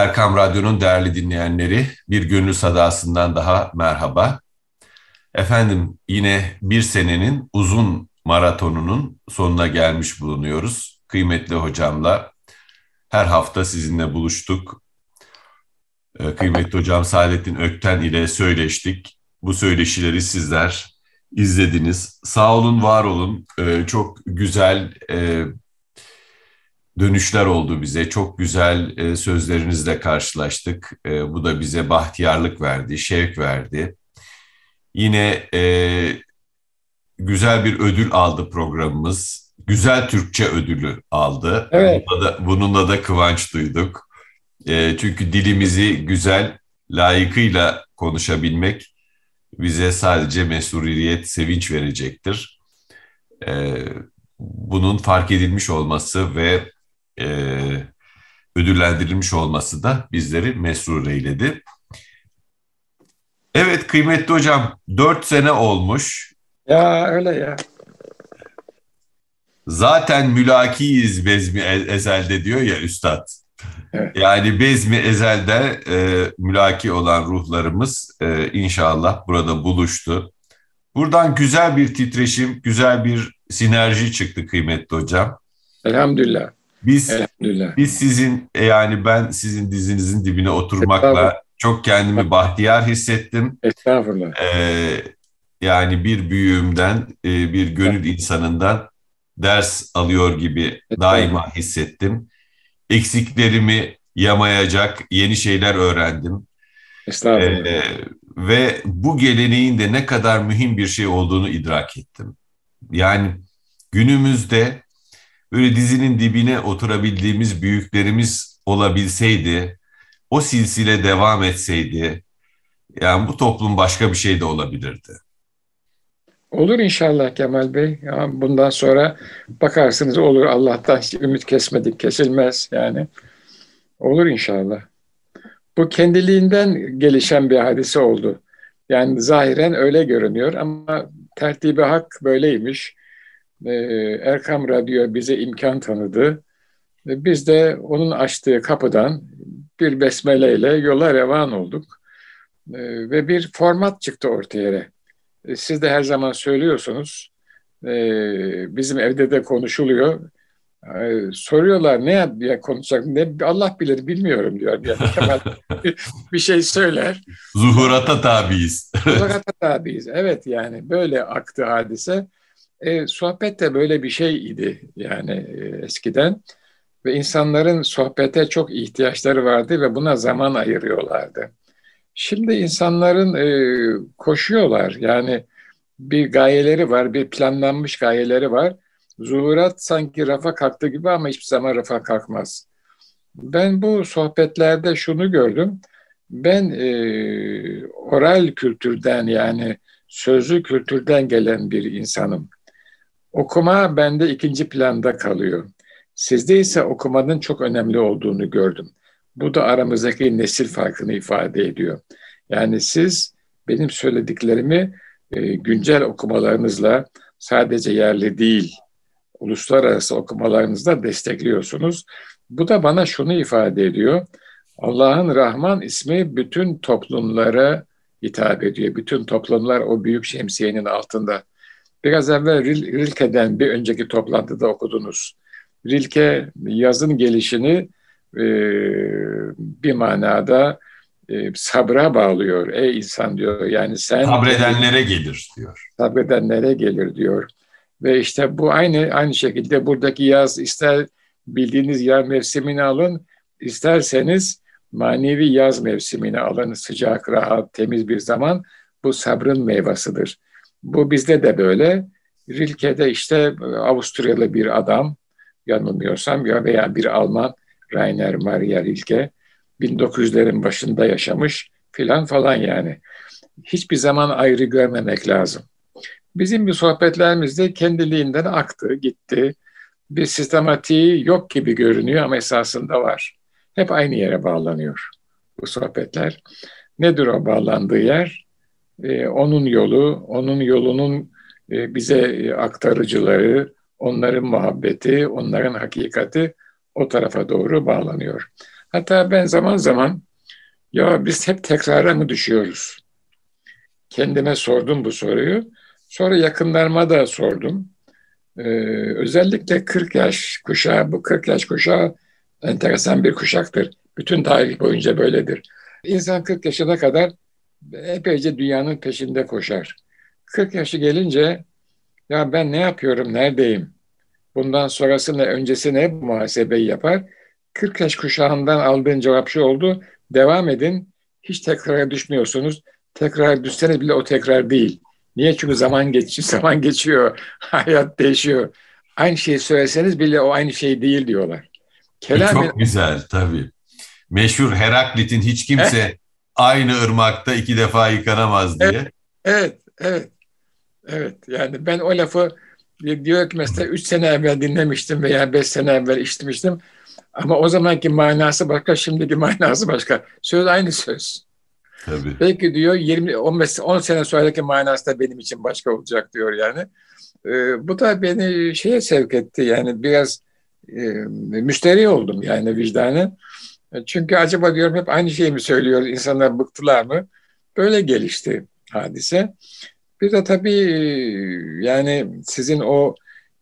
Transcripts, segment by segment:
Erkam Radyo'nun değerli dinleyenleri, bir gönül sadasından daha merhaba. Efendim yine bir senenin uzun maratonunun sonuna gelmiş bulunuyoruz. Kıymetli hocamla her hafta sizinle buluştuk. Ee, kıymetli hocam Saadettin Ökten ile söyleştik. Bu söyleşileri sizler izlediniz. Sağ olun, var olun. Ee, çok güzel e, dönüşler oldu bize. Çok güzel e, sözlerinizle karşılaştık. E, bu da bize bahtiyarlık verdi, şevk verdi. Yine güzel bir ödül aldı programımız. Güzel Türkçe ödülü aldı. Evet. Bununla da, bununla da kıvanç duyduk. çünkü dilimizi güzel, layıkıyla konuşabilmek bize sadece mesuliyet, sevinç verecektir. Ee, bunun fark edilmiş olması ve e, ödüllendirilmiş olması da bizleri mesrur eyledi. Evet kıymetli hocam, dört sene olmuş. Ya öyle ya. Zaten mülakiyiz bezmi e-, ezelde diyor ya üstad. Yani bezmi ezelde e, mülaki olan ruhlarımız e, inşallah burada buluştu. Buradan güzel bir titreşim, güzel bir sinerji çıktı kıymetli hocam. Elhamdülillah. Biz biz sizin e, yani ben sizin dizinizin dibine oturmakla çok kendimi bahtiyar hissettim. Estağfurullah. Ee, yani bir büyüğümden, e, bir gönül insanından ders alıyor gibi daima hissettim eksiklerimi yamayacak yeni şeyler öğrendim. Estağfurullah. Ee, ve bu geleneğin de ne kadar mühim bir şey olduğunu idrak ettim. Yani günümüzde böyle dizinin dibine oturabildiğimiz büyüklerimiz olabilseydi, o silsile devam etseydi, yani bu toplum başka bir şey de olabilirdi. Olur inşallah Kemal Bey. Ya bundan sonra bakarsınız olur Allah'tan ümit kesmedik, kesilmez yani. Olur inşallah. Bu kendiliğinden gelişen bir hadise oldu. Yani zahiren öyle görünüyor ama tertibi hak böyleymiş. Ee, Erkam Radyo bize imkan tanıdı. Biz de onun açtığı kapıdan bir besmeleyle yola revan olduk. Ee, ve bir format çıktı ortaya. E, siz de her zaman söylüyorsunuz. E, bizim evde de konuşuluyor. E, soruyorlar ne diye konuşacak ne Allah bilir bilmiyorum diyor. Yani bir şey söyler. Zuhurata tabiiz. Zuhurata tabiiz. Evet yani böyle aktı hadise. E, sohbet de böyle bir şey idi yani e, eskiden ve insanların sohbete çok ihtiyaçları vardı ve buna zaman ayırıyorlardı. Şimdi insanların e, koşuyorlar yani bir gayeleri var, bir planlanmış gayeleri var. Zuhurat sanki rafa kalktı gibi ama hiçbir zaman rafa kalkmaz. Ben bu sohbetlerde şunu gördüm. Ben e, oral kültürden yani sözlü kültürden gelen bir insanım. Okuma bende ikinci planda kalıyor. Sizde ise okumanın çok önemli olduğunu gördüm. Bu da aramızdaki nesil farkını ifade ediyor. Yani siz benim söylediklerimi e, güncel okumalarınızla sadece yerli değil, uluslararası okumalarınızla destekliyorsunuz. Bu da bana şunu ifade ediyor. Allah'ın Rahman ismi bütün toplumlara hitap ediyor. Bütün toplumlar o büyük şemsiyenin altında. Biraz evvel Rilke'den bir önceki toplantıda okudunuz. Rilke yazın gelişini e, bir manada e, sabra bağlıyor. Ey insan diyor. Yani sen sabredenlere gelir diyor. Sabredenlere gelir diyor. Ve işte bu aynı aynı şekilde buradaki yaz ister bildiğiniz yaz mevsimini alın, isterseniz manevi yaz mevsimini alın. Sıcak, rahat, temiz bir zaman. Bu sabrın meyvasıdır. Bu bizde de böyle. Rilke'de işte Avusturyalı bir adam, yanılmıyorsam ya veya bir Alman, Rainer Maria Rilke 1900'lerin başında yaşamış filan falan yani. Hiçbir zaman ayrı görmemek lazım. Bizim bir sohbetlerimizde kendiliğinden aktı, gitti. Bir sistematiği yok gibi görünüyor ama esasında var. Hep aynı yere bağlanıyor bu sohbetler. Nedir o bağlandığı yer? Ee, onun yolu, onun yolunun e, bize aktarıcıları, onların muhabbeti, onların hakikati o tarafa doğru bağlanıyor. Hatta ben zaman zaman ya biz hep tekrara mı düşüyoruz? Kendime sordum bu soruyu. Sonra yakınlarıma da sordum. Ee, özellikle 40 yaş kuşağı, bu 40 yaş kuşağı enteresan bir kuşaktır. Bütün tarih boyunca böyledir. İnsan 40 yaşına kadar epeyce dünyanın peşinde koşar. 40 yaşı gelince ya ben ne yapıyorum, neredeyim? Bundan sonrası ne, öncesi ne muhasebeyi yapar. 40 yaş kuşağından aldığın cevap şu oldu. Devam edin. Hiç tekrara düşmüyorsunuz. Tekrar düşseniz bile o tekrar değil. Niye? Çünkü zaman geçiyor, zaman geçiyor, hayat değişiyor. Aynı şeyi söyleseniz bile o aynı şey değil diyorlar. Kelam Çok güzel tabii. Meşhur Heraklit'in hiç kimse evet. Aynı ırmakta iki defa yıkanamaz diye. Evet, evet, evet. Evet, yani ben o lafı diyor ki mesela üç sene evvel dinlemiştim veya beş sene evvel işitmiştim. Ama o zamanki manası başka, şimdiki manası başka. Söz aynı söz. Tabii. Belki diyor 20 15 10 sene sonraki manası da benim için başka olacak diyor yani. Ee, bu da beni şeye sevk etti yani biraz e, müşteri oldum yani vicdanı. Çünkü acaba diyorum hep aynı şeyi mi söylüyoruz, insanlar bıktılar mı? Böyle gelişti hadise. Bir de tabii yani sizin o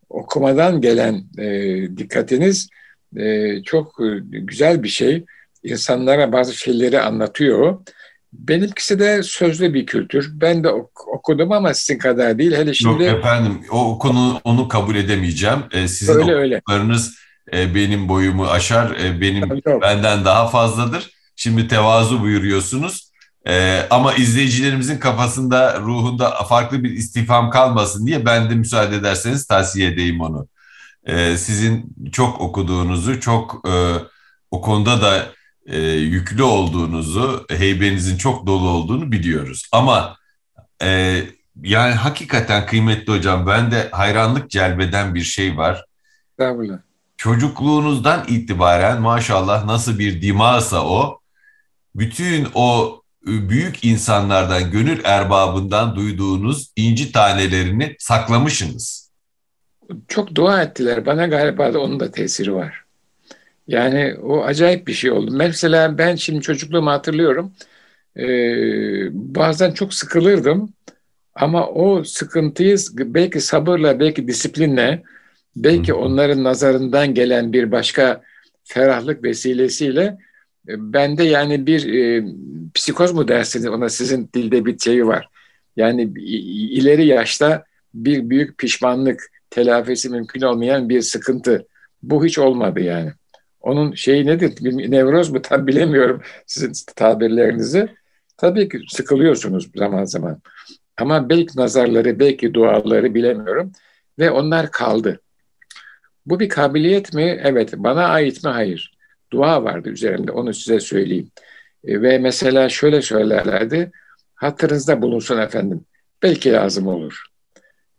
okumadan gelen e, dikkatiniz e, çok güzel bir şey. İnsanlara bazı şeyleri anlatıyor. Benimkisi de sözlü bir kültür. Ben de okudum ama sizin kadar değil. Hele şimdi... Yok efendim o konu onu kabul edemeyeceğim. Ee, sizin öyle, okuduklarınız öyle. E, benim boyumu aşar. E, benim Tabii, benden daha fazladır. Şimdi tevazu buyuruyorsunuz. E, ama izleyicilerimizin kafasında, ruhunda farklı bir istifam kalmasın diye ben de müsaade ederseniz tavsiye edeyim onu. E, sizin çok okuduğunuzu, çok e, o konuda da e, yüklü olduğunuzu, heybenizin çok dolu olduğunu biliyoruz. Ama e, yani hakikaten kıymetli hocam ben de hayranlık celbeden bir şey var. Estağfurullah. Çocukluğunuzdan itibaren maşallah nasıl bir dimasa o, bütün o büyük insanlardan, gönül erbabından duyduğunuz inci tanelerini saklamışsınız. Çok dua ettiler. Bana galiba da onun da tesiri var. Yani o acayip bir şey oldu. Mesela ben şimdi çocukluğumu hatırlıyorum. Ee, bazen çok sıkılırdım. Ama o sıkıntıyı belki sabırla, belki disiplinle, belki onların nazarından gelen bir başka ferahlık vesilesiyle e, bende yani bir e, psikoz mu dersiniz ona sizin dilde bir şeyi var. Yani ileri yaşta bir büyük pişmanlık, telafisi mümkün olmayan bir sıkıntı. Bu hiç olmadı yani. Onun şeyi nedir? Bir nevroz mu? Tam bilemiyorum sizin tabirlerinizi. Tabii ki sıkılıyorsunuz zaman zaman. Ama belki nazarları, belki duaları bilemiyorum. Ve onlar kaldı. Bu bir kabiliyet mi? Evet. Bana ait mi? Hayır. Dua vardı üzerimde. Onu size söyleyeyim. E, ve mesela şöyle söylerlerdi. Hatırınızda bulunsun efendim. Belki lazım olur.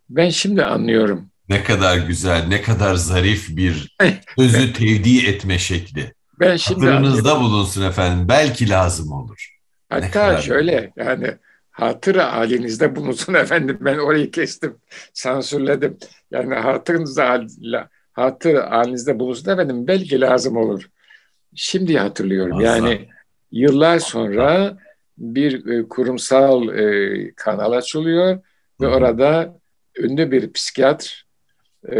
Ben şimdi anlıyorum. Ne kadar güzel, ne kadar zarif bir sözü tevdi etme şekli. Ben şimdi Hatırınızda anlıyorum. bulunsun efendim. Belki lazım olur. Hatta şöyle yani hatır halinizde bulunsun efendim. Ben orayı kestim, sansürledim. Yani hatırınızda hatır halinizde bulunsun efendim. Belki lazım olur. Şimdi hatırlıyorum. Azam. Yani Yıllar sonra bir e, kurumsal e, kanal açılıyor ve Hı-hı. orada ünlü bir psikiyatr, e,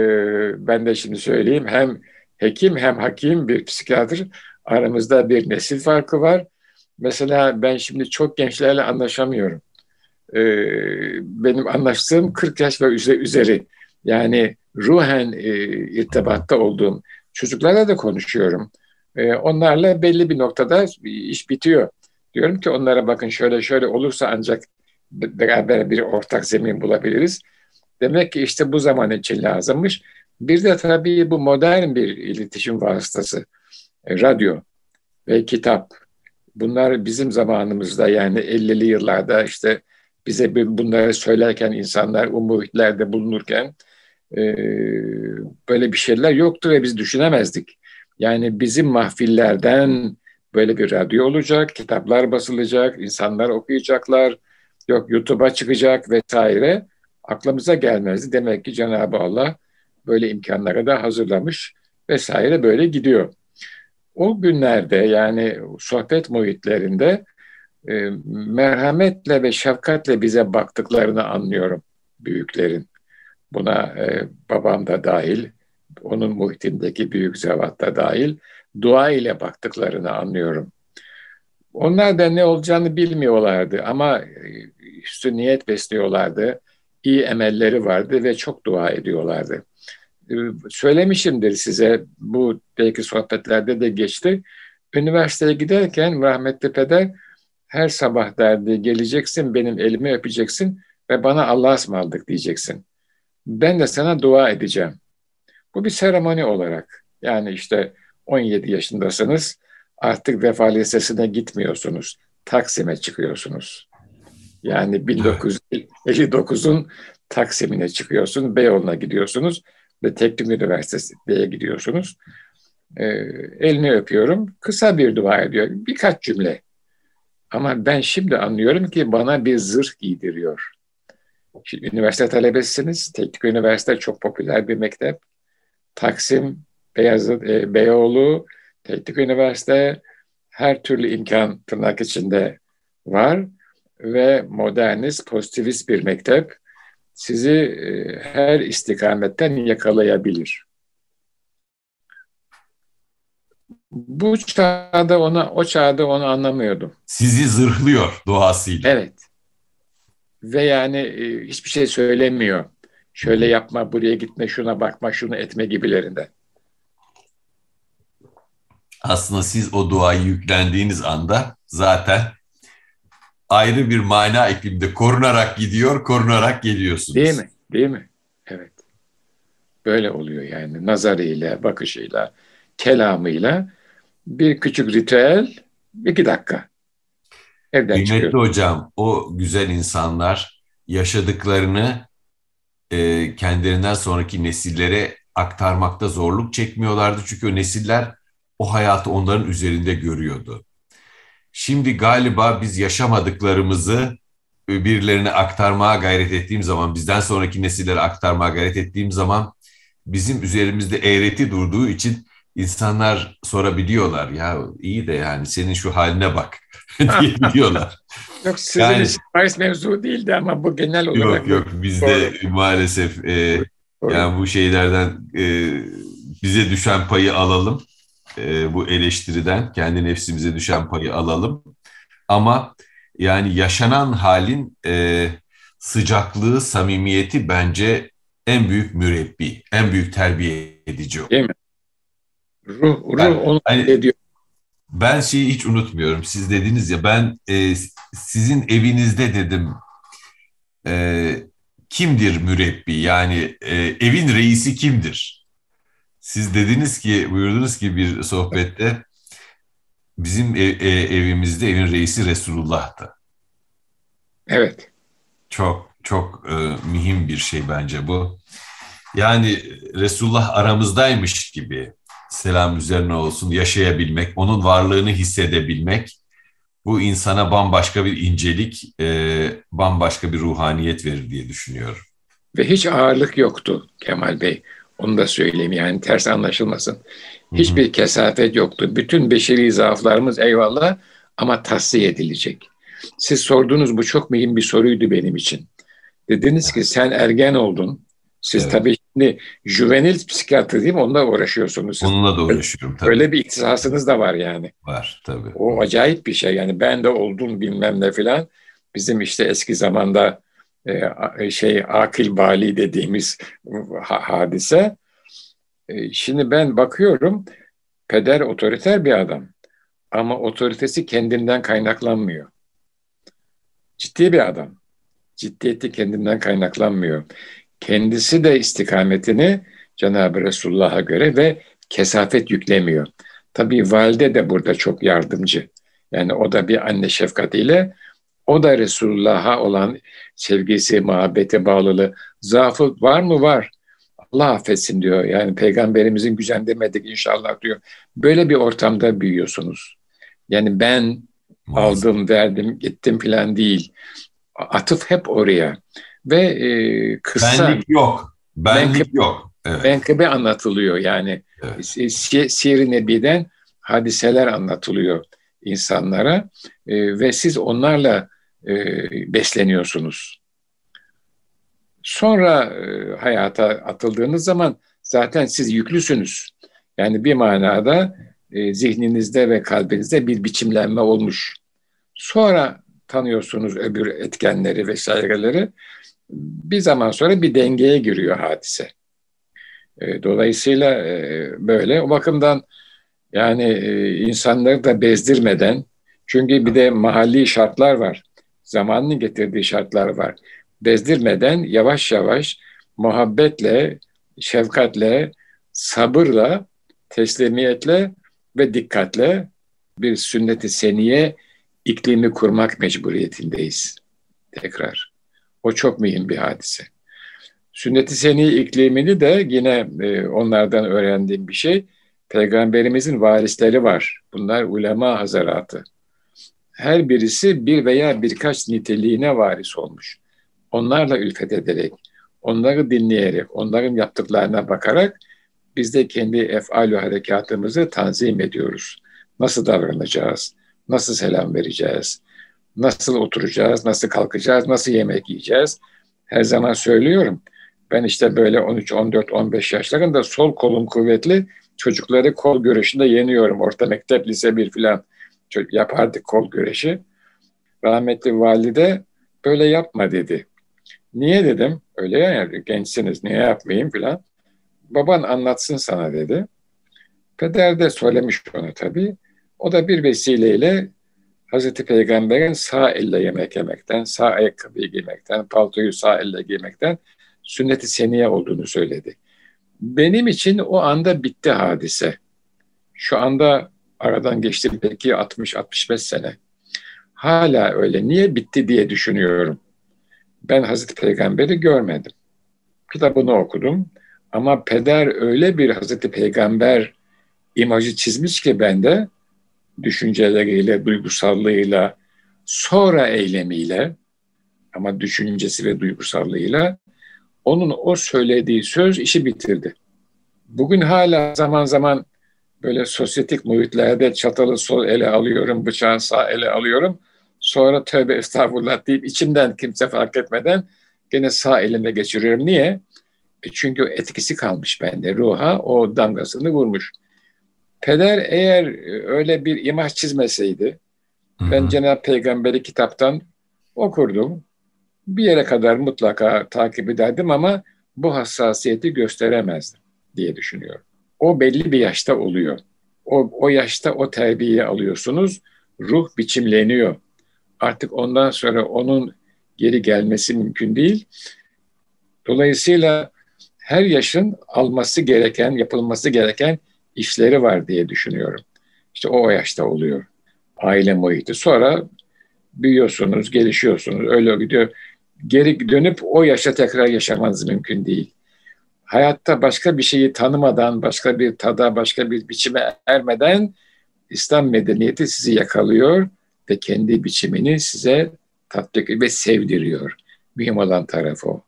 ben de şimdi söyleyeyim hem hekim hem hakim bir psikiyatr. Aramızda bir nesil farkı var. Mesela ben şimdi çok gençlerle anlaşamıyorum. E, benim anlaştığım 40 yaş ve üzeri. Yani ruhen e, irtibatta olduğum çocuklarla da konuşuyorum. E, onlarla belli bir noktada iş bitiyor. Diyorum ki onlara bakın şöyle şöyle olursa ancak beraber bir ortak zemin bulabiliriz. Demek ki işte bu zaman için lazımmış. Bir de tabii bu modern bir iletişim vasıtası. E, radyo ve kitap. Bunlar bizim zamanımızda yani 50'li yıllarda işte bize bunları söylerken insanlar o muhitlerde bulunurken e, böyle bir şeyler yoktu ve biz düşünemezdik. Yani bizim mahfillerden böyle bir radyo olacak, kitaplar basılacak, insanlar okuyacaklar, yok YouTube'a çıkacak vesaire aklımıza gelmezdi. Demek ki Cenab-ı Allah böyle imkanlara da hazırlamış vesaire böyle gidiyor. o günlerde yani sohbet muhitlerinde e, merhametle ve şefkatle bize baktıklarını anlıyorum büyüklerin. Buna e, babam da dahil, onun muhitindeki büyük zevat da dahil dua ile baktıklarını anlıyorum. Onlar da ne olacağını bilmiyorlardı ama e, üstü niyet besliyorlardı. İyi emelleri vardı ve çok dua ediyorlardı. E, söylemişimdir size, bu belki sohbetlerde de geçti. Üniversiteye giderken rahmetli peder her sabah derdi geleceksin benim elimi öpeceksin ve bana Allah'a ısmarladık diyeceksin. Ben de sana dua edeceğim. Bu bir seremoni olarak. Yani işte 17 yaşındasınız artık Vefa Lisesi'ne gitmiyorsunuz. Taksim'e çıkıyorsunuz. Yani 1959'un Taksim'ine çıkıyorsun, Beyoğlu'na gidiyorsunuz ve Teknik Üniversitesi'ne gidiyorsunuz. Ee, elini öpüyorum. Kısa bir dua ediyor. Birkaç cümle. Ama ben şimdi anlıyorum ki bana bir zırh giydiriyor. Şimdi üniversite talebesiniz. Teknik Üniversite çok popüler bir mektep. Taksim, Beyazıt, e, Beyoğlu, Teknik Üniversite her türlü imkan tırnak içinde var ve modernist, pozitivist bir mektep sizi e, her istikametten yakalayabilir. Bu çağda ona, o çağda onu anlamıyordum. Sizi zırhlıyor doğasıyla. Evet. Ve yani e, hiçbir şey söylemiyor. Şöyle yapma, buraya gitme, şuna bakma, şunu etme gibilerinden aslında siz o duayı yüklendiğiniz anda zaten ayrı bir mana iklimde korunarak gidiyor, korunarak geliyorsunuz. Değil mi? Değil mi? Evet. Böyle oluyor yani nazarıyla, bakışıyla, kelamıyla bir küçük ritüel iki dakika. Evden Kıymetli çıkıyor. hocam o güzel insanlar yaşadıklarını e, kendilerinden sonraki nesillere aktarmakta zorluk çekmiyorlardı. Çünkü o nesiller o hayatı onların üzerinde görüyordu. Şimdi galiba biz yaşamadıklarımızı birilerine aktarmaya gayret ettiğim zaman, bizden sonraki nesillere aktarmaya gayret ettiğim zaman bizim üzerimizde eğreti durduğu için insanlar sorabiliyorlar. Ya iyi de yani senin şu haline bak diyebiliyorlar. yok sizin yani, Paris mevzu değildi ama bu genel olarak. Yok yok bizde maalesef e, yani bu şeylerden e, bize düşen payı alalım e, bu eleştiriden kendi nefsimize düşen payı alalım. Ama yani yaşanan halin e, sıcaklığı, samimiyeti bence en büyük mürebbi, en büyük terbiye edici. Değil mi? Ruh, ruh ben, onu hani, ediyor. Ben şeyi hiç unutmuyorum. Siz dediniz ya ben e, sizin evinizde dedim e, kimdir mürebbi? Yani e, evin reisi kimdir? Siz dediniz ki, buyurdunuz ki bir sohbette bizim ev, e, evimizde evin reisi Resulullah'tı. Evet. Çok çok e, mühim bir şey bence bu. Yani Resulullah aramızdaymış gibi selam üzerine olsun yaşayabilmek, onun varlığını hissedebilmek bu insana bambaşka bir incelik, e, bambaşka bir ruhaniyet verir diye düşünüyorum. Ve hiç ağırlık yoktu Kemal Bey. Onu da söyleyeyim yani ters anlaşılmasın. Hiçbir hı kesafet yoktu. Bütün beşeri zaaflarımız eyvallah ama tahsiye edilecek. Siz sordunuz bu çok mühim bir soruydu benim için. Dediniz ki sen ergen oldun. Siz evet. tabii şimdi juvenil psikiyatri değil mi? Onunla uğraşıyorsunuz. Siz. Onunla da uğraşıyorum tabii. Öyle bir ihtisasınız da var yani. Var tabii. O acayip bir şey yani ben de oldum bilmem ne filan. Bizim işte eski zamanda e, şey akil bali dediğimiz hadise. E, şimdi ben bakıyorum peder otoriter bir adam ama otoritesi kendinden kaynaklanmıyor. Ciddi bir adam. Ciddiyeti kendinden kaynaklanmıyor. Kendisi de istikametini Cenab-ı Resulullah'a göre ve kesafet yüklemiyor. Tabii valide de burada çok yardımcı. Yani o da bir anne şefkatiyle o da Resulullah'a olan sevgisi, muhabbeti, bağlılığı. Zaafı var mı? Var. Allah affetsin diyor. Yani peygamberimizin gücendirmedik inşallah diyor. Böyle bir ortamda büyüyorsunuz. Yani ben aldım, verdim, gittim falan değil. Atıf hep oraya. Ve e, kısa... Benlik yok. Benlik menkıbe, yok. Evet. Menkıbe anlatılıyor yani. Evet. Siyer-i Nebi'den hadiseler anlatılıyor insanlara e, ve siz onlarla e, besleniyorsunuz. Sonra e, hayata atıldığınız zaman zaten siz yüklüsünüz. Yani bir manada e, zihninizde ve kalbinizde bir biçimlenme olmuş. Sonra tanıyorsunuz öbür etkenleri vesaireleri. Bir zaman sonra bir dengeye giriyor hadise. E, dolayısıyla e, böyle. O bakımdan yani e, insanları da bezdirmeden, çünkü bir de mahalli şartlar var. Zamanın getirdiği şartlar var. Bezdirmeden yavaş yavaş muhabbetle, şefkatle, sabırla, teslimiyetle ve dikkatle bir sünnet-i seniye iklimi kurmak mecburiyetindeyiz. Tekrar. O çok mühim bir hadise. Sünnet-i seniye iklimini de yine e, onlardan öğrendiğim bir şey. Peygamberimizin varisleri var. Bunlar ulema hazaratı. Her birisi bir veya birkaç niteliğine varis olmuş. Onlarla ülfet ederek, onları dinleyerek, onların yaptıklarına bakarak biz de kendi efal harekatımızı tanzim ediyoruz. Nasıl davranacağız? Nasıl selam vereceğiz? Nasıl oturacağız? Nasıl kalkacağız? Nasıl yemek yiyeceğiz? Her zaman söylüyorum. Ben işte böyle 13, 14, 15 yaşlarında sol kolum kuvvetli çocukları kol güreşinde yeniyorum. Orta mektep, lise bir filan yapardık kol güreşi. Rahmetli valide böyle yapma dedi. Niye dedim? Öyle ya gençsiniz niye yapmayayım filan. Baban anlatsın sana dedi. Peder de söylemiş onu tabii. O da bir vesileyle Hazreti Peygamber'in sağ elle yemek yemekten, sağ ayakkabıyı giymekten, paltoyu sağ elle giymekten sünnet-i seniye olduğunu söyledi. Benim için o anda bitti hadise. Şu anda aradan geçti belki 60-65 sene. Hala öyle. Niye bitti diye düşünüyorum. Ben Hazreti Peygamber'i görmedim. Kitabını okudum. Ama peder öyle bir Hazreti Peygamber imajı çizmiş ki bende düşünceleriyle, duygusallığıyla, sonra eylemiyle ama düşüncesi ve duygusallığıyla onun o söylediği söz işi bitirdi. Bugün hala zaman zaman böyle sosyetik muhitlerde çatalı sol ele alıyorum, bıçağı sağ ele alıyorum. Sonra tövbe estağfurullah deyip içimden kimse fark etmeden gene sağ elime geçiriyorum. Niye? E çünkü etkisi kalmış bende. Ruha o damgasını vurmuş. Peder eğer öyle bir imaj çizmeseydi, Hı-hı. ben Cenab-ı Peygamber'i kitaptan okurdum bir yere kadar mutlaka takip ederdim ama bu hassasiyeti gösteremezdim diye düşünüyorum. O belli bir yaşta oluyor. O, o yaşta o terbiyeyi alıyorsunuz. Ruh biçimleniyor. Artık ondan sonra onun geri gelmesi mümkün değil. Dolayısıyla her yaşın alması gereken, yapılması gereken işleri var diye düşünüyorum. İşte o yaşta oluyor. Aile muhiti. Sonra büyüyorsunuz, gelişiyorsunuz. Öyle gidiyor geri dönüp o yaşa tekrar yaşamanız mümkün değil. Hayatta başka bir şeyi tanımadan, başka bir tada, başka bir biçime ermeden İslam medeniyeti sizi yakalıyor ve kendi biçimini size tatbik ve sevdiriyor. Mühim olan tarafı o.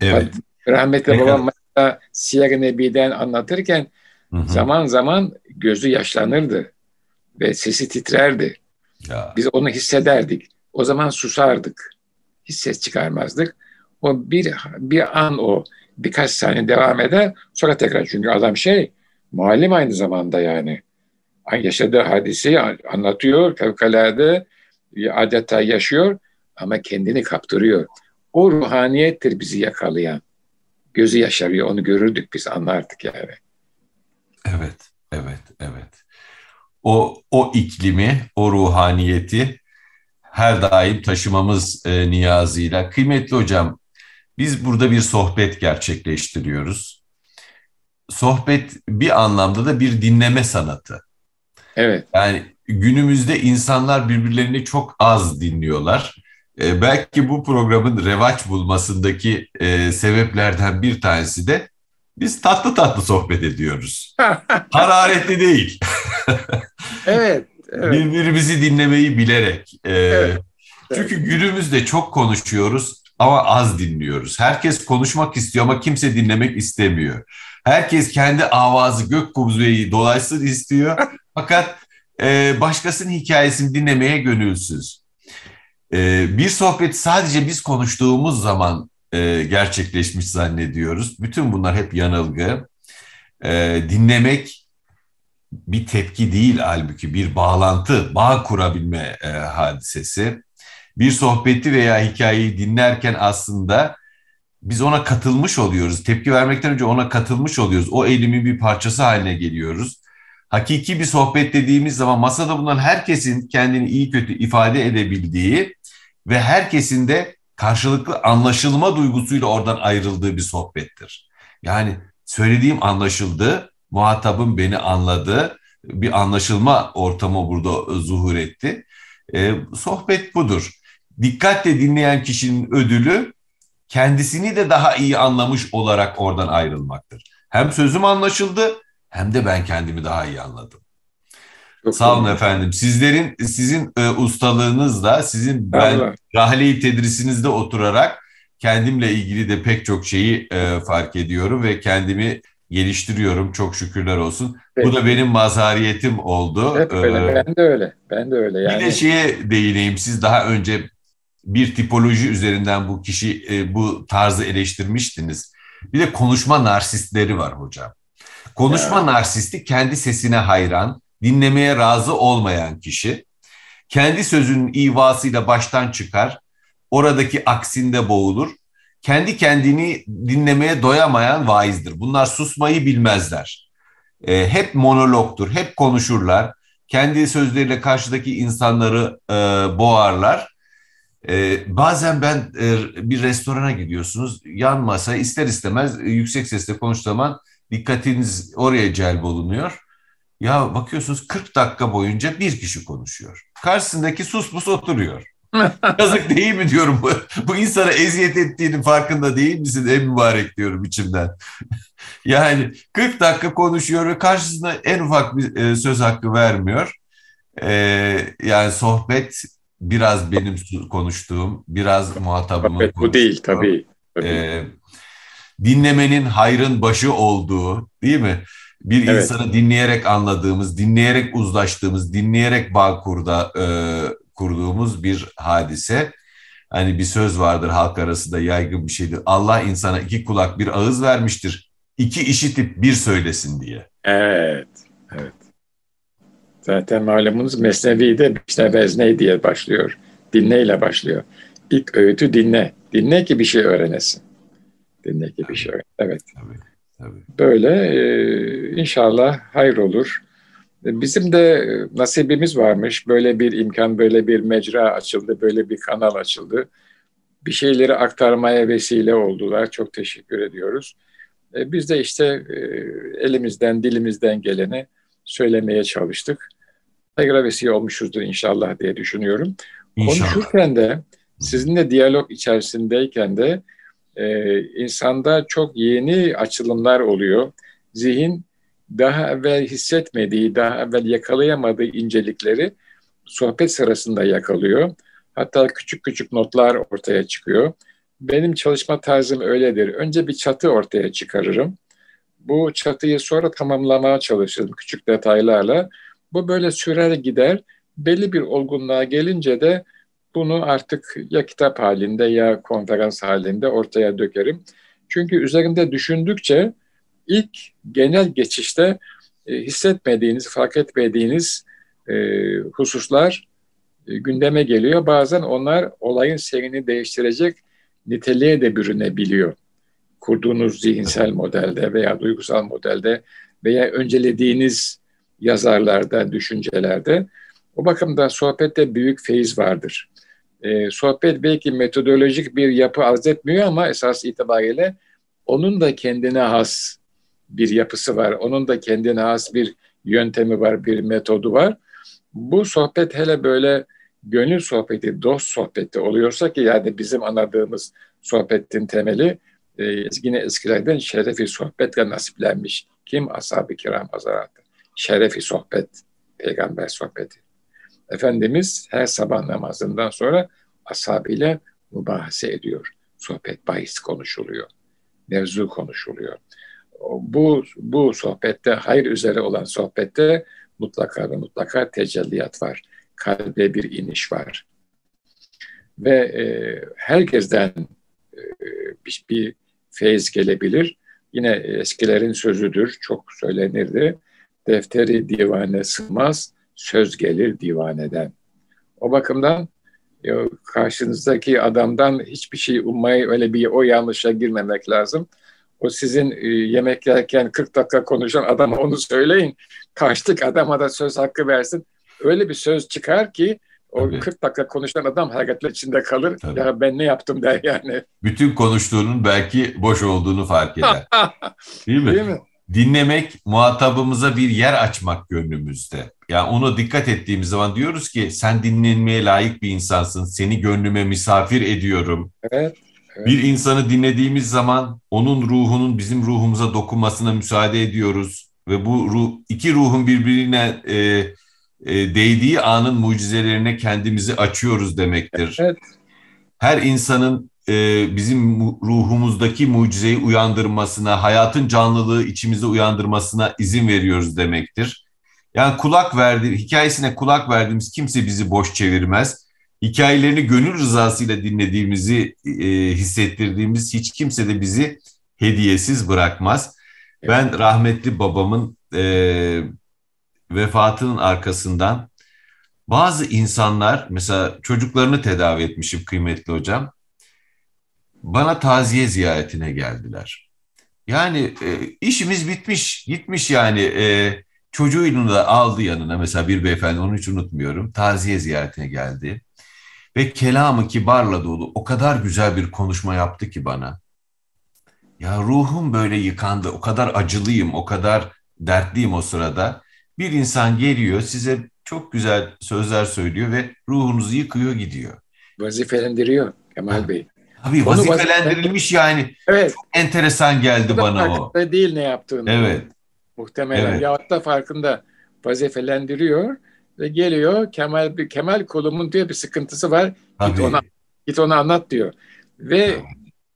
Evet. Rahmetli babam Siyer-i Nebi'den anlatırken hı hı. zaman zaman gözü yaşlanırdı ve sesi titrerdi. Ya. Biz onu hissederdik. O zaman susardık hiç ses çıkarmazdık. O bir, bir an o birkaç saniye devam eder. Sonra tekrar çünkü adam şey muallim aynı zamanda yani. Yaşadığı hadiseyi anlatıyor. Fevkalade adeta yaşıyor ama kendini kaptırıyor. O ruhaniyettir bizi yakalayan. Gözü yaşarıyor onu görürdük biz anlardık yani. Evet, evet, evet. O, o iklimi, o ruhaniyeti her daim taşımamız e, niyazıyla. Kıymetli hocam, biz burada bir sohbet gerçekleştiriyoruz. Sohbet bir anlamda da bir dinleme sanatı. Evet. Yani günümüzde insanlar birbirlerini çok az dinliyorlar. E, belki bu programın revaç bulmasındaki e, sebeplerden bir tanesi de biz tatlı tatlı sohbet ediyoruz. Hararetli değil. evet. Evet. Birbirimizi dinlemeyi bilerek. Ee, evet. Çünkü evet. günümüzde çok konuşuyoruz ama az dinliyoruz. Herkes konuşmak istiyor ama kimse dinlemek istemiyor. Herkes kendi avazı gök kubzeyi dolaşsın istiyor. Fakat e, başkasının hikayesini dinlemeye gönülsüz. E, bir sohbet sadece biz konuştuğumuz zaman e, gerçekleşmiş zannediyoruz. Bütün bunlar hep yanılgı. E, dinlemek bir tepki değil halbuki bir bağlantı, bağ kurabilme e, hadisesi. Bir sohbeti veya hikayeyi dinlerken aslında biz ona katılmış oluyoruz. Tepki vermekten önce ona katılmış oluyoruz. O eylemin bir parçası haline geliyoruz. Hakiki bir sohbet dediğimiz zaman masada bulunan herkesin kendini iyi kötü ifade edebildiği ve herkesin de karşılıklı anlaşılma duygusuyla oradan ayrıldığı bir sohbettir. Yani söylediğim anlaşıldı, muhatabım beni anladı, bir anlaşılma ortamı burada zuhur etti. E, sohbet budur. Dikkatle dinleyen kişinin ödülü kendisini de daha iyi anlamış olarak oradan ayrılmaktır. Hem sözüm anlaşıldı hem de ben kendimi daha iyi anladım. Çok Sağ olun efendim. Sizlerin sizin e, ustalığınızla, sizin ben Allah. rahle-i tedrisinizde oturarak kendimle ilgili de pek çok şeyi e, fark ediyorum ve kendimi geliştiriyorum. Çok şükürler olsun. Evet. Bu da benim mazhariyetim oldu. Hep öyle. Ee, ben de öyle. Ben de öyle. Yani... Bir de şeye değineyim. Siz daha önce bir tipoloji üzerinden bu kişi e, bu tarzı eleştirmiştiniz. Bir de konuşma narsistleri var hocam. Konuşma ya. narsisti kendi sesine hayran, dinlemeye razı olmayan kişi. Kendi sözünün ivasıyla baştan çıkar, oradaki aksinde boğulur. Kendi kendini dinlemeye doyamayan vaizdir. Bunlar susmayı bilmezler. E, hep monologtur, hep konuşurlar. Kendi sözleriyle karşıdaki insanları e, boğarlar ee, bazen ben e, bir restorana gidiyorsunuz, yan masa ister istemez e, yüksek sesle konuştuğu zaman dikkatiniz oraya celp olunuyor. Ya bakıyorsunuz 40 dakika boyunca bir kişi konuşuyor. Karşısındaki sus pus oturuyor. Yazık değil mi diyorum bu, bu insana eziyet ettiğinin farkında değil misin en mübarek diyorum içimden. yani 40 dakika konuşuyor ve karşısında en ufak bir e, söz hakkı vermiyor. E, yani sohbet biraz benim konuştuğum, biraz muhatabımın evet, Bu değil tabii. tabii. E, dinlemenin hayrın başı olduğu değil mi? Bir evet. insanı dinleyerek anladığımız, dinleyerek uzlaştığımız, dinleyerek bağ kurda, e, kurduğumuz bir hadise. Hani bir söz vardır halk arasında yaygın bir şeydir. Allah insana iki kulak bir ağız vermiştir. İki işitip bir söylesin diye. Evet, evet. Zaten malumunuz Mesnevi'de işte vezne diye başlıyor. Dinleyle başlıyor. İlk öğütü dinle. Dinle ki bir şey öğrenesin. Dinle ki bir şey öğren. Evet. Tabii. Böyle e, inşallah hayır olur. Bizim de nasibimiz varmış. Böyle bir imkan, böyle bir mecra açıldı, böyle bir kanal açıldı. Bir şeyleri aktarmaya vesile oldular. Çok teşekkür ediyoruz. E, biz de işte e, elimizden, dilimizden geleni söylemeye çalıştık. Hayır'a vesile olmuşuzdur inşallah diye düşünüyorum. İnşallah. Konuşurken de sizinle diyalog içerisindeyken de e, insanda çok yeni açılımlar oluyor. Zihin daha evvel hissetmediği, daha evvel yakalayamadığı incelikleri sohbet sırasında yakalıyor. Hatta küçük küçük notlar ortaya çıkıyor. Benim çalışma tarzım öyledir. Önce bir çatı ortaya çıkarırım. Bu çatıyı sonra tamamlamaya çalışırım küçük detaylarla. Bu böyle sürer gider. Belli bir olgunluğa gelince de bunu artık ya kitap halinde ya konferans halinde ortaya dökerim. Çünkü üzerinde düşündükçe ilk genel geçişte e, hissetmediğiniz, fark etmediğiniz e, hususlar e, gündeme geliyor. Bazen onlar olayın seyrini değiştirecek niteliğe de bürünebiliyor. Kurduğunuz zihinsel modelde veya duygusal modelde veya öncelediğiniz yazarlarda, düşüncelerde. O bakımdan sohbette büyük feyiz vardır. E, sohbet belki metodolojik bir yapı arz etmiyor ama esas itibariyle onun da kendine has bir yapısı var. Onun da kendine has bir yöntemi var, bir metodu var. Bu sohbet hele böyle gönül sohbeti, dost sohbeti oluyorsa ki yani bizim anladığımız sohbetin temeli e, yine eskilerden şerefi sohbetle nasiplenmiş. Kim? Ashab-ı kiram hazaratı şerefi sohbet, peygamber sohbeti. Efendimiz her sabah namazından sonra ashabıyla mübahase ediyor. Sohbet bahis konuşuluyor. Mevzu konuşuluyor. bu bu sohbette hayır üzere olan sohbette mutlaka ve mutlaka tecelliyat var. Kalbe bir iniş var. Ve e, herkesten e, bir, bir feyiz gelebilir. Yine eskilerin sözüdür, çok söylenirdi. Defteri divane sığmaz, söz gelir divaneden. O bakımdan karşınızdaki adamdan hiçbir şey ummayı öyle bir o yanlışa girmemek lazım. O sizin e, yemek yerken 40 dakika konuşan adama onu söyleyin. Karşıdaki adama da söz hakkı versin. Öyle bir söz çıkar ki o Tabii. 40 dakika konuşan adam hareketler içinde kalır. Tabii. Ya ben ne yaptım der yani. Bütün konuştuğunun belki boş olduğunu fark eder. Değil mi? Değil mi? Dinlemek, muhatabımıza bir yer açmak gönlümüzde. Yani ona dikkat ettiğimiz zaman diyoruz ki sen dinlenmeye layık bir insansın. Seni gönlüme misafir ediyorum. Evet. Evet. Bir insanı dinlediğimiz zaman onun ruhunun bizim ruhumuza dokunmasına müsaade ediyoruz ve bu ruh, iki ruhun birbirine e, e, değdiği anın mucizelerine kendimizi açıyoruz demektir. Evet. Her insanın e, bizim ruhumuzdaki mucizeyi uyandırmasına, hayatın canlılığı içimize uyandırmasına izin veriyoruz demektir. Yani kulak verdi, hikayesine kulak verdiğimiz kimse bizi boş çevirmez. Hikayelerini gönül rızasıyla dinlediğimizi e, hissettirdiğimiz hiç kimse de bizi hediyesiz bırakmaz. Evet. Ben rahmetli babamın e, vefatının arkasından bazı insanlar mesela çocuklarını tedavi etmişim kıymetli hocam. Bana taziye ziyaretine geldiler. Yani e, işimiz bitmiş, gitmiş yani e, çocuğunu da aldı yanına mesela bir beyefendi onu hiç unutmuyorum. Taziye ziyaretine geldi. Ve kelamı kibarla dolu o kadar güzel bir konuşma yaptı ki bana. Ya ruhum böyle yıkandı, o kadar acılıyım, o kadar dertliyim o sırada. Bir insan geliyor size çok güzel sözler söylüyor ve ruhunuzu yıkıyor gidiyor. Vazifelendiriyor Kemal Bey. Tabii vazifelendirilmiş yani. Evet. Çok enteresan geldi bana o. değil ne yaptığını. Evet. Muhtemelen. Evet. Yahut da farkında vazifelendiriyor ve geliyor Kemal bir Kemal kolumun diyor bir sıkıntısı var. Tabii. Git ona git ona anlat diyor. Ve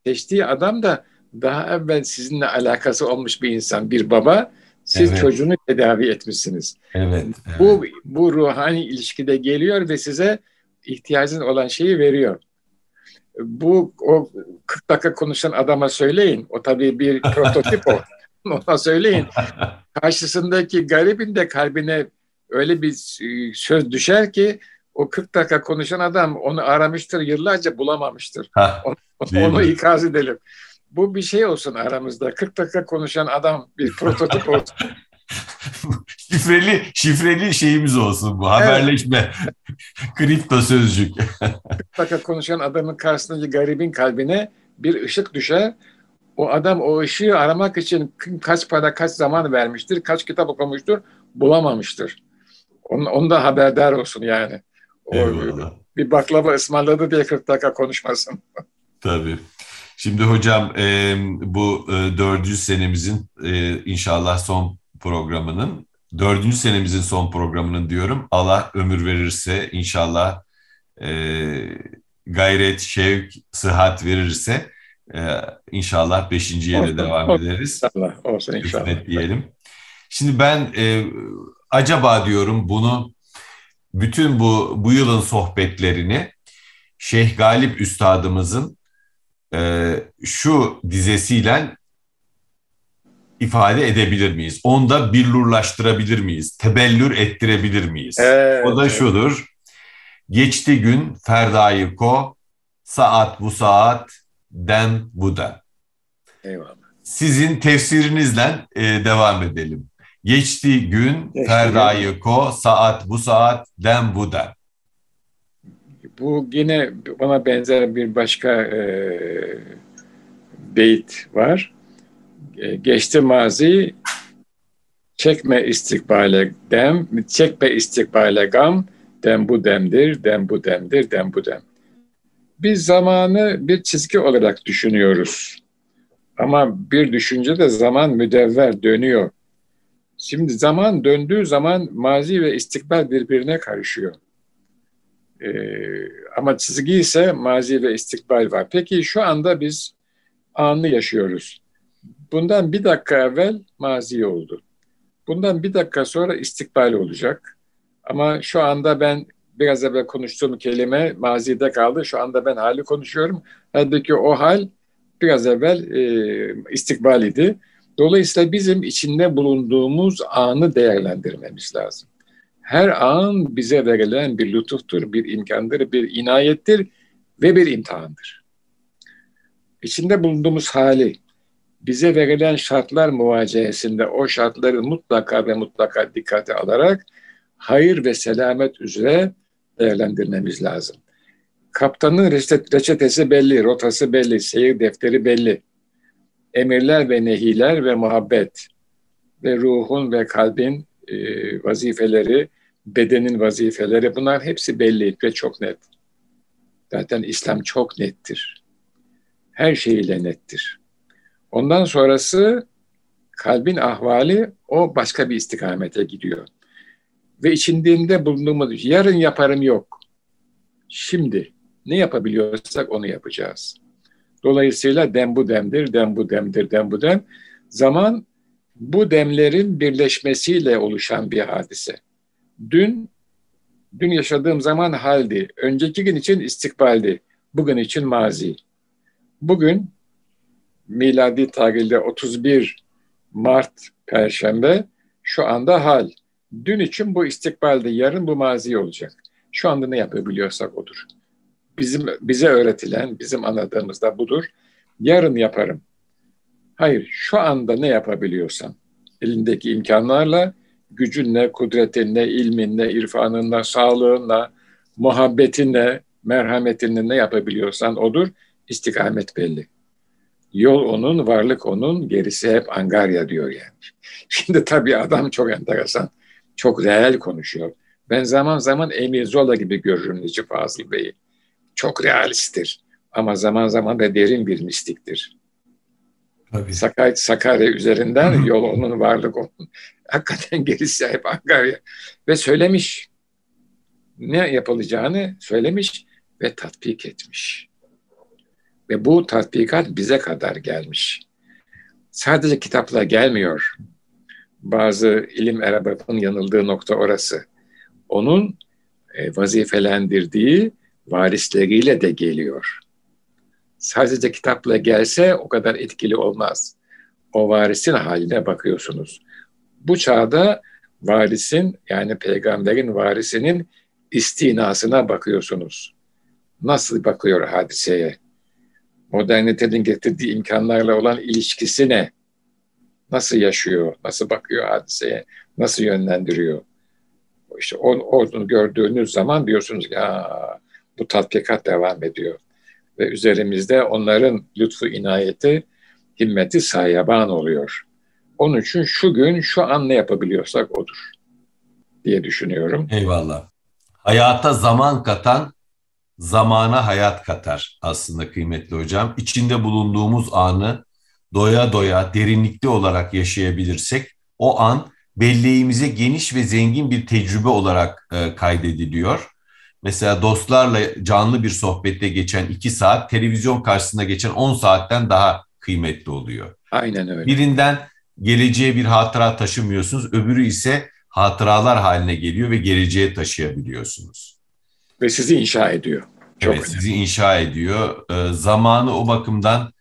seçtiği adam da daha evvel sizinle alakası olmuş bir insan, bir baba. Siz evet. çocuğunu tedavi etmişsiniz. Evet, evet. Bu bu ruhani ilişkide geliyor ve size ihtiyacın olan şeyi veriyor. Bu o 40 dakika konuşan adama söyleyin. O tabii bir prototip o. Ona söyleyin. Karşısındaki garibin de kalbine öyle bir e, söz düşer ki o 40 dakika konuşan adam onu aramıştır, yıllarca bulamamıştır. Ha, onu, onu ikaz edelim. Bu bir şey olsun aramızda. 40 dakika konuşan adam bir prototip olsun. şifreli şifreli şeyimiz olsun bu haberleşme. Kripto sözcük. 40 dakika konuşan adamın karşısındaki garibin kalbine bir ışık düşer. O adam o ışığı aramak için kaç para kaç zaman vermiştir, kaç kitap okumuştur bulamamıştır. Onun, ondan haberdar olsun yani. O, bir baklava ısmarladı diye 40 dakika konuşmasın. Tabii. Şimdi hocam e, bu e, dördüncü senemizin e, inşallah son programının, dördüncü senemizin son programının diyorum. Allah ömür verirse inşallah e, gayret, şevk, sıhhat verirse e, inşallah beşinciye de devam ederiz. İnşallah olsun inşallah. diyelim. Şimdi ben e, acaba diyorum bunu bütün bu bu yılın sohbetlerini Şeyh Galip Üstadımızın e, şu dizesiyle ifade edebilir miyiz? Onda billurlaştırabilir miyiz? Tebellür ettirebilir miyiz? Evet, o da şudur. Geçti gün ferdayı ko, saat bu saat, dem bu dem. Eyvallah. Sizin tefsirinizle e, devam edelim. Geçti gün, ferdayı ko, saat bu saat, dem bu dem. Bu yine bana benzer bir başka e, beyt var. E, geçti mazi, çekme istikbale dem, çekme istikbale gam, dem bu demdir, dem bu demdir, dem bu dem. Biz zamanı bir çizgi olarak düşünüyoruz. Ama bir düşünce de zaman müdevver dönüyor. Şimdi zaman döndüğü zaman mazi ve istikbal birbirine karışıyor. Ee, ama çizgi ise mazi ve istikbal var. Peki şu anda biz anı yaşıyoruz. bundan bir dakika evvel mazi oldu. Bundan bir dakika sonra istikbal olacak. Ama şu anda ben biraz evvel konuştuğum kelime mazide kaldı. Şu anda ben hali konuşuyorum. Halbuki o hal biraz evvel e, istikbal idi. Dolayısıyla bizim içinde bulunduğumuz anı değerlendirmemiz lazım. Her an bize verilen bir lütuftur, bir imkandır, bir inayettir ve bir imtihandır. İçinde bulunduğumuz hali, bize verilen şartlar muvacehesinde o şartları mutlaka ve mutlaka dikkate alarak hayır ve selamet üzere değerlendirmemiz lazım. Kaptanın reçetesi belli, rotası belli, seyir defteri belli. Emirler ve nehiler ve muhabbet ve ruhun ve kalbin e, vazifeleri, bedenin vazifeleri bunlar hepsi belli ve çok net. Zaten İslam çok nettir. Her şeyiyle nettir. Ondan sonrası kalbin ahvali o başka bir istikamete gidiyor. Ve içinde bulunduğumuz yarın yaparım yok. Şimdi ne yapabiliyorsak onu yapacağız. Dolayısıyla dem bu demdir, dem bu demdir, dem bu dem. Zaman bu demlerin birleşmesiyle oluşan bir hadise. Dün, dün yaşadığım zaman haldi. Önceki gün için istikbaldi. Bugün için mazi. Bugün miladi tarihte 31 Mart Perşembe şu anda hal. Dün için bu istikbalde, yarın bu mazi olacak. Şu anda ne yapabiliyorsak odur. Bizim bize öğretilen, bizim anladığımız da budur. Yarın yaparım. Hayır, şu anda ne yapabiliyorsan, elindeki imkanlarla, gücünle, kudretinle, ilminle, irfanınla, sağlığınla, muhabbetinle, merhametinle ne yapabiliyorsan odur. İstikamet belli. Yol onun, varlık onun, gerisi hep angarya diyor yani. Şimdi tabii adam çok enteresan, çok reel konuşuyor. Ben zaman zaman Emir Zola gibi görürüm Necip Fazıl Bey'i. Çok realisttir ama zaman zaman da derin bir mistiktir. Tabii. Sakarya, Sakarya üzerinden yol onun, varlık onun. Hakikaten gerisi hep Angarya. Ve söylemiş. Ne yapılacağını söylemiş ve tatbik etmiş. Ve bu tatbikat bize kadar gelmiş. Sadece kitapla gelmiyor. Bazı ilim erbabının yanıldığı nokta orası. Onun e, vazifelendirdiği varisleriyle de geliyor. Sadece kitapla gelse o kadar etkili olmaz. O varisin haline bakıyorsunuz. Bu çağda varisin yani peygamberin varisinin istinasına bakıyorsunuz. Nasıl bakıyor hadiseye? modernitenin getirdiği imkanlarla olan ilişkisi ne? Nasıl yaşıyor? Nasıl bakıyor hadiseye? Nasıl yönlendiriyor? İşte onu gördüğünüz zaman diyorsunuz ya bu tatbikat devam ediyor. Ve üzerimizde onların lütfu inayeti, himmeti sayaban oluyor. Onun için şu gün, şu an ne yapabiliyorsak odur diye düşünüyorum. Eyvallah. Hayata zaman katan zamana hayat katar aslında kıymetli hocam. İçinde bulunduğumuz anı doya doya derinlikli olarak yaşayabilirsek o an belleğimize geniş ve zengin bir tecrübe olarak e, kaydediliyor. Mesela dostlarla canlı bir sohbette geçen iki saat televizyon karşısında geçen 10 saatten daha kıymetli oluyor. Aynen öyle. Birinden geleceğe bir hatıra taşımıyorsunuz, öbürü ise hatıralar haline geliyor ve geleceğe taşıyabiliyorsunuz. Ve sizi inşa ediyor. Çok evet, sizi inşa ediyor. E, zamanı o bakımdan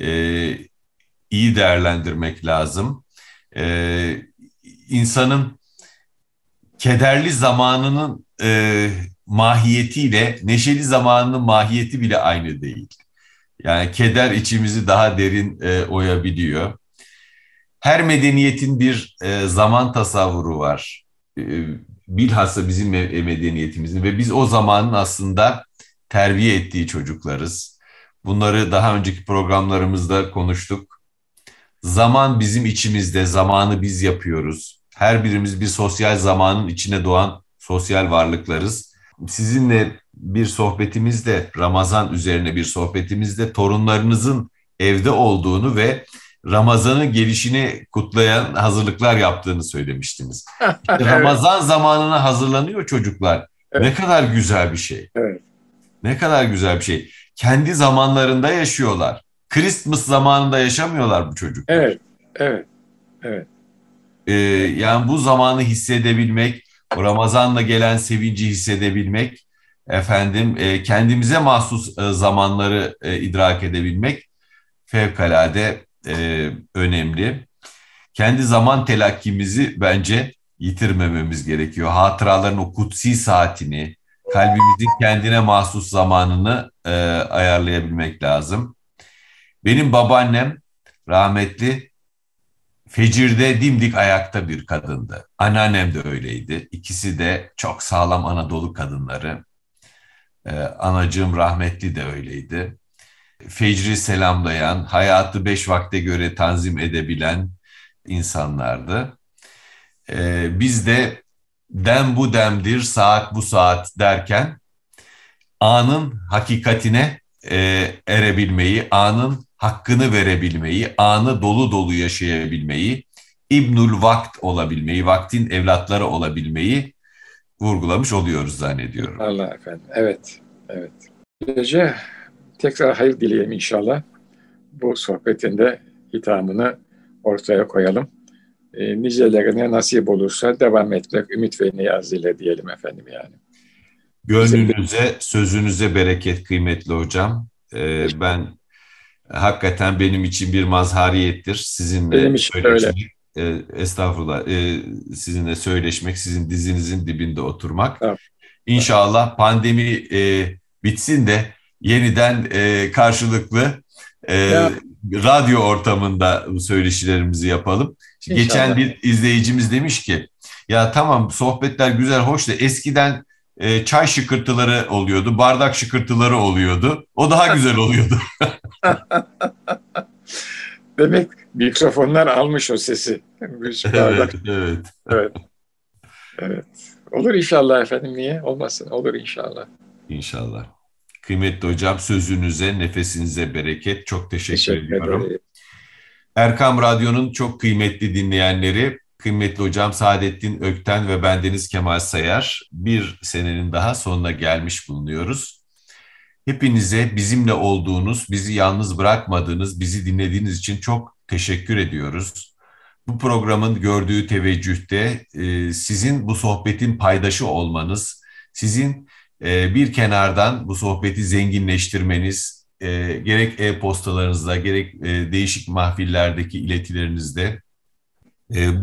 e, iyi değerlendirmek lazım. E, insanın kederli zamanının e, mahiyetiyle neşeli zamanının mahiyeti bile aynı değil. Yani keder içimizi daha derin e, oyabiliyor. Her medeniyetin bir e, zaman tasavvuru var. E, bilhassa bizim medeniyetimizin ve biz o zamanın aslında terbiye ettiği çocuklarız. Bunları daha önceki programlarımızda konuştuk. Zaman bizim içimizde, zamanı biz yapıyoruz. Her birimiz bir sosyal zamanın içine doğan sosyal varlıklarız. Sizinle bir sohbetimizde, Ramazan üzerine bir sohbetimizde torunlarınızın evde olduğunu ve Ramazan'ın gelişini kutlayan hazırlıklar yaptığını söylemiştiniz. İşte Ramazan zamanına hazırlanıyor çocuklar. Evet. Ne kadar güzel bir şey. Evet. Ne kadar güzel bir şey. Kendi zamanlarında yaşıyorlar. Christmas zamanında yaşamıyorlar bu çocuklar. Evet, evet, evet. Ee, yani bu zamanı hissedebilmek, Ramazan'la gelen sevinci hissedebilmek, efendim e, kendimize mahsus e, zamanları e, idrak edebilmek fevkalade e, önemli. Kendi zaman telakkimizi bence yitirmememiz gerekiyor. Hatıraların o kutsi saatini, kalbimizin kendine mahsus zamanını e, ayarlayabilmek lazım. Benim babaannem rahmetli fecirde dimdik ayakta bir kadındı. Anneannem de öyleydi. İkisi de çok sağlam Anadolu kadınları. Ee, anacığım rahmetli de öyleydi. Fecri selamlayan, hayatı beş vakte göre tanzim edebilen insanlardı. Ee, biz de dem bu demdir, saat bu saat derken anın hakikatine e, erebilmeyi, anın hakkını verebilmeyi, anı dolu dolu yaşayabilmeyi, İbnül Vakt olabilmeyi, vaktin evlatları olabilmeyi vurgulamış oluyoruz zannediyorum. Allah efendim. Evet. Evet. Böylece tekrar hayır dileyeyim inşallah. Bu sohbetinde hitamını ortaya koyalım. E, nicelerine nasip olursa devam etmek ümit ve niyaz ile diyelim efendim yani. Gönlünüze, sözünüze bereket kıymetli hocam. Ee, ben hakikaten benim için bir mazhariyettir. Sizinle benim için söyleşmek, öyle. E, estağfurullah, e, sizinle söyleşmek, sizin dizinizin dibinde oturmak. Evet. İnşallah pandemi e, bitsin de yeniden e, karşılıklı e, ya. radyo ortamında söyleşilerimizi yapalım. İnşallah. Geçen bir izleyicimiz demiş ki, ya tamam sohbetler güzel, hoş da eskiden e, çay şıkırtıları oluyordu, bardak şıkırtıları oluyordu. O daha güzel oluyordu. Demek mikrofonlar almış o sesi. Evet, evet. evet. Evet. Olur inşallah efendim. Niye? Olmasın. Olur inşallah. İnşallah. Kıymetli hocam sözünüze, nefesinize bereket. Çok teşekkür, teşekkür ediyorum. Ederim. Erkam Radyo'nun çok kıymetli dinleyenleri, kıymetli hocam Saadettin Ökten ve bendeniz Kemal Sayar bir senenin daha sonuna gelmiş bulunuyoruz. Hepinize bizimle olduğunuz, bizi yalnız bırakmadığınız, bizi dinlediğiniz için çok teşekkür ediyoruz. Bu programın gördüğü teveccühte e, sizin bu sohbetin paydaşı olmanız, sizin e, bir kenardan bu sohbeti zenginleştirmeniz, e, gerek e-postalarınızda, gerek değişik mahfillerdeki iletilerinizde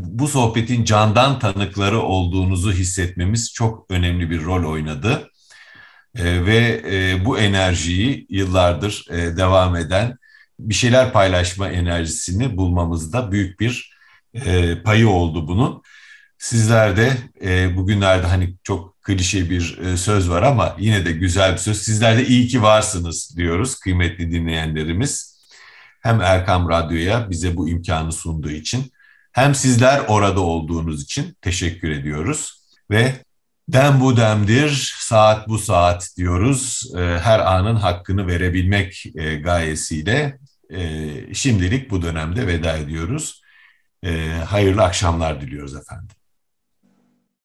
bu sohbetin candan tanıkları olduğunuzu hissetmemiz çok önemli bir rol oynadı. E, ve e, bu enerjiyi yıllardır e, devam eden bir şeyler paylaşma enerjisini bulmamızda büyük bir e, payı oldu bunun. Sizler de bugünlerde hani çok klişe bir söz var ama yine de güzel bir söz. Sizler de iyi ki varsınız diyoruz kıymetli dinleyenlerimiz. Hem Erkam Radyo'ya bize bu imkanı sunduğu için hem sizler orada olduğunuz için teşekkür ediyoruz. Ve Dem bu demdir, saat bu saat diyoruz. Ee, her anın hakkını verebilmek e, gayesiyle e, şimdilik bu dönemde veda ediyoruz. E, hayırlı akşamlar diliyoruz efendim.